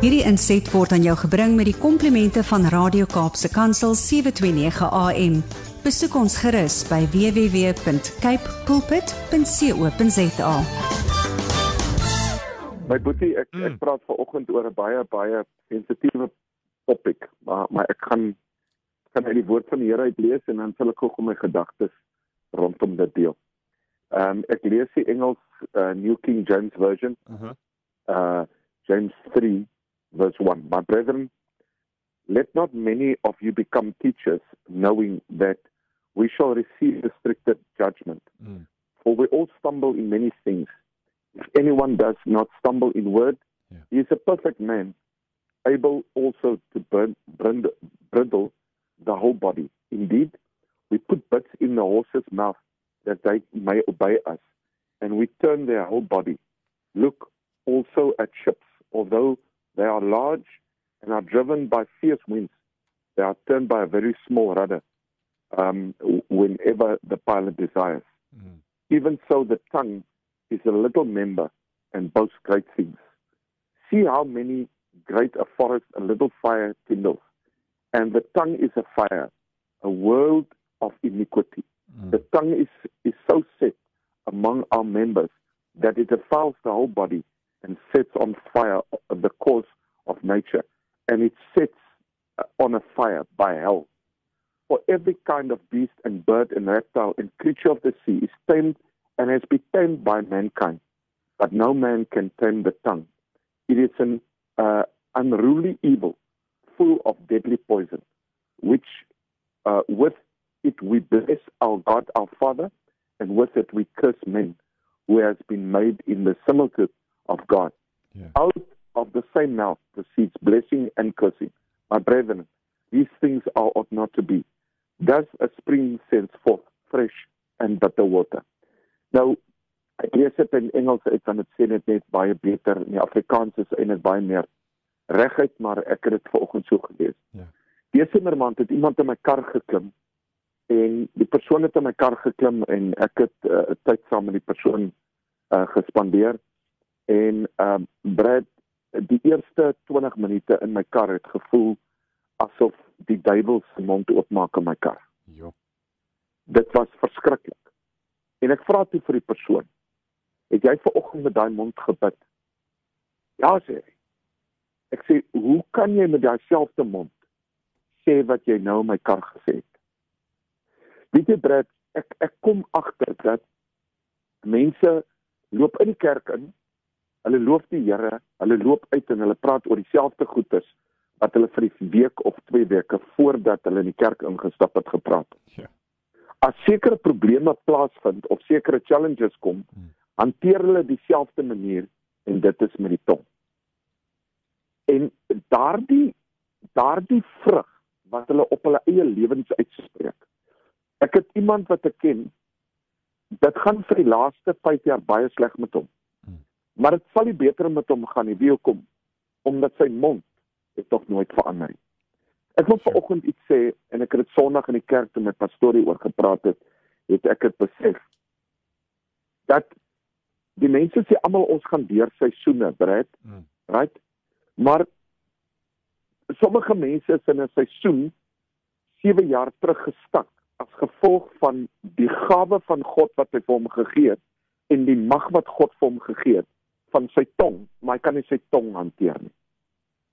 Hierdie inset word aan jou gebring met die komplimente van Radio Kaapse Kansel 729 AM. Besoek ons gerus by www.cape pulpit.co.za. My boetie, ek ek praat vanoggend oor 'n baie baie sensitiewe topik, maar maar ek gaan kan uit die woord van die Here uit lees en dan sal ek gou my gedagtes rondom dit deel. Ehm um, ek lees die Engels uh, New King James Version. Uh -huh. Uh James 3 verse 1. My brethren, let not many of you become teachers, knowing that we shall receive the stricter judgment. Mm. For we all stumble in many things. If anyone does not stumble in word, Yeah. he is a perfect man, able also to burn, brindle, bridle the whole body. Indeed, we put bits in the horse's mouth that they may obey us, and we turn their whole body. Look also at ships, although they are large and are driven by fierce winds, they are turned by a very small rudder um, whenever the pilot desires. Mm. Even so, the tongue is a little member and boasts great things. See how many great a forest a little fire kindles. And the tongue is a fire, a world of iniquity. Mm. The tongue is, is so set among our members that it defiles the whole body and sets on fire the course of nature. And it sets uh, on a fire by hell. For every kind of beast and bird and reptile and creature of the sea is tamed and has been tamed by mankind. But no man can tame the tongue. It is an uh, unruly evil, full of deadly poison, which uh, with it we bless our God, our Father, and with it we curse men who has been made in the similitude mouth proceeds blessing and cursing. My brethren, these things are ought not to be. Does a spring sends forth fresh and bitter water? Nou, ek lees dit in Engels uit want dit sê dit net baie beter in die Afrikaans is dit baie meer reguit, maar ek het dit vanoggend so gelees. Ja. Desembermaand het iemand in my kar geklim en die persoon het in my kar geklim en ek het uh, tyd saam met die persoon uh, gespandeer en ehm uh, Brad die eerste 20 minute in my kar het gevoel asof die duiwel se mond oopmaak in my kar. Jo. Dit was verskriklik. En ek vra toe vir die persoon: "Het jy ver oggend met daai mond gebid?" Ja, sê hy. Ek sê: "Hoe kan jy met daai selfde mond sê wat jy nou in my kar gesê het?" Weet jy, Brad, ek ek kom agter dat mense loop in die kerk in, hulle loof die Here, hulle loop uit en hulle praat oor dieselfde goedes wat hulle vir 'n week of 2 weke voordat hulle in die kerk ingestap het gepraat het. Ja. As sekere probleme plaasvind of sekere challenges kom, Hmm. hanteer hulle dieselfde manier en dit is met die tong. En daardie daardie vrug wat hulle op hulle eie lewens uitspreek. Ek het iemand wat ek ken, dit gaan vir die laaste 5 jaar baie sleg met hom. Hmm. Maar dit sal nie beter met hom gaan nie. Wie hoekom? Omdat sy mond het tog nooit verander nie. Ek wil vanoggend iets sê en ek het dit Sondag in die kerk toe met pastorie oor gepraat het, het ek dit besef dat die mense sê almal ons gaan deur seisoene, Brad, Mm. right? Maar sommige mense is in 'n seisoen 7 jaar terug gestak as gevolg van die gawe van God wat hy vir hom gegee het en die mag wat God vir hom gegee het van sy tong, maar hy kan nie sy tong hanteer nie.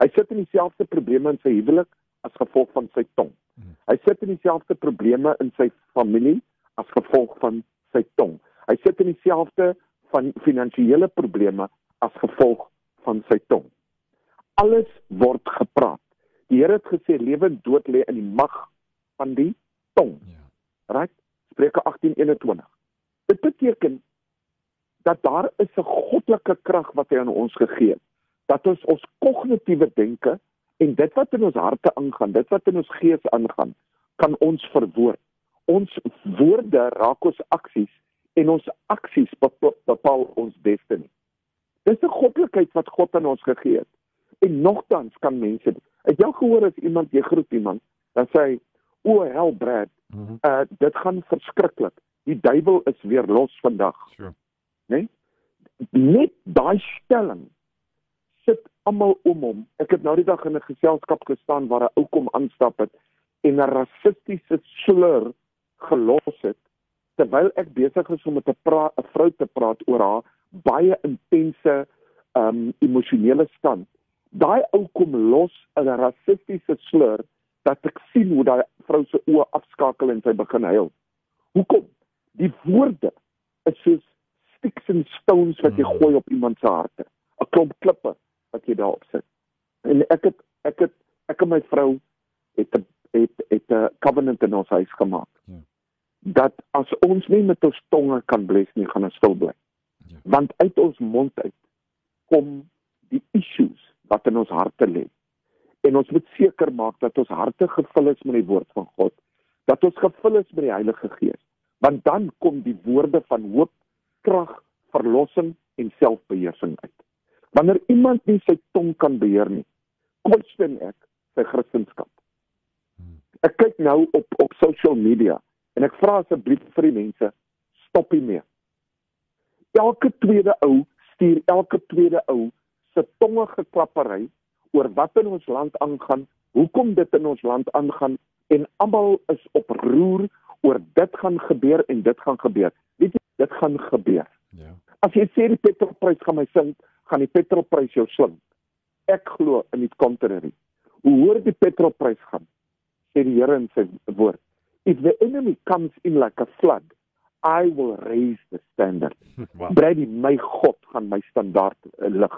Hy sit in dieselfde probleme in sy huwelik as gevolg van sy tong. Mhm. Hy sit in dieselfde probleme in sy familie as gevolg van sy tong. Hy sit in dieselfde van finansiële probleme as gevolg van sy tong. Alles word gepraat. Die Here het gesê lewe en dood lê in die mag van die tong. Ja. Right? Spreuke 18:21. Dit beteken dat daar is 'n goddelike krag wat hy aan ons gegee het. Dat ons ons kognitiewe denke en dit wat in ons harte aangaan, dit wat in ons gees aangaan, kan ons verwoord. Ons woorde raak ons aksies en ons aksies bepaal, ons destiny. Dis 'n goddelikheid wat God aan ons gegee het. En nogtans kan mense jy al gehoor as iemand jy groet iemand, dan sê hy, "O hel Brad, Mhm. uh dit gaan verskriklik. Die duiwel is weer los vandag." Sure. Né? Net daai stelling sit almal om hom. Ek het nou die dag in 'n geselskap gestaan waar 'n ou kom aanstap het en 'n rassistiese slur gelos het terwyl ek besig is om met 'n 'n vrou te praat oor haar baie intense um emosionele stand. Daai ou kom los 'n rassistiese slur dat ek sien hoe daai vrou se oë afskakel en sy begin huil. Hoekom? Die woorde is soos sticks and stones wat jy hmm. gooi op iemand se harte. 'n Klomp klippe wat jy daarop sit. En ek het ek het ek en my vrou het 'n het het 'n covenant in ons huis gemaak. Ja. Dat as ons nie met ons tonge kan bless nie, gaan ons stil bly. Ja. Want uit ons mond uit kom die issues wat in ons harte lê. En ons moet seker maak dat ons harte gevul is met die woord van God, dat ons gevul is met die Heilige Gees, want dan kom die woorde van hoop, krag, verlossing en selfbeheersing uit. Wanneer iemand nie sy tong kan beheer nie, kwestion ek sy kristendom. Ek kyk nou op op social media en ek vra asseblief vir die mense stop hiermee. Elke tweede ou stuur elke tweede ou se tonge geklappery oor wat in ons land aangaan, hoekom dit in ons land aangaan en almal is op roer oor dit gaan gebeur en dit gaan gebeur. Weet dit gaan gebeur. Ja. As jy sê die petrolprys gaan my sink, gaan die petrolprys jou slink. Ek glo in die contrary. Hoe hoor die petrolprys gaan? sê die Here in sy woord. If the enemy comes in like a flood, I will raise the standard. Wow. Brady, my God gaan my standaard uh, lig.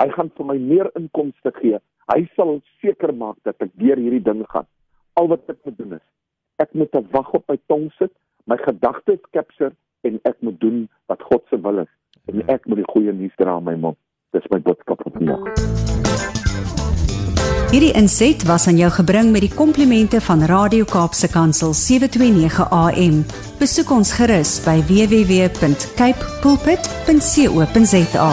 Hy gaan vir my meer inkomste gee. Hy sal seker maak dat ek deur hierdie ding gaan. Al wat ek moet doen is ek moet 'n wag op my tong sit, my gedagtes capture en ek moet doen wat God se wil is. En ek moet die goeie nuus dra aan my mond. Dis my boodskap vir vandag. Hierdie inset was aan jou gebring met die komplimente van Radio Kaapse Kansel 729 AM. Besoek ons gerus by www.cape pulpit.co.za.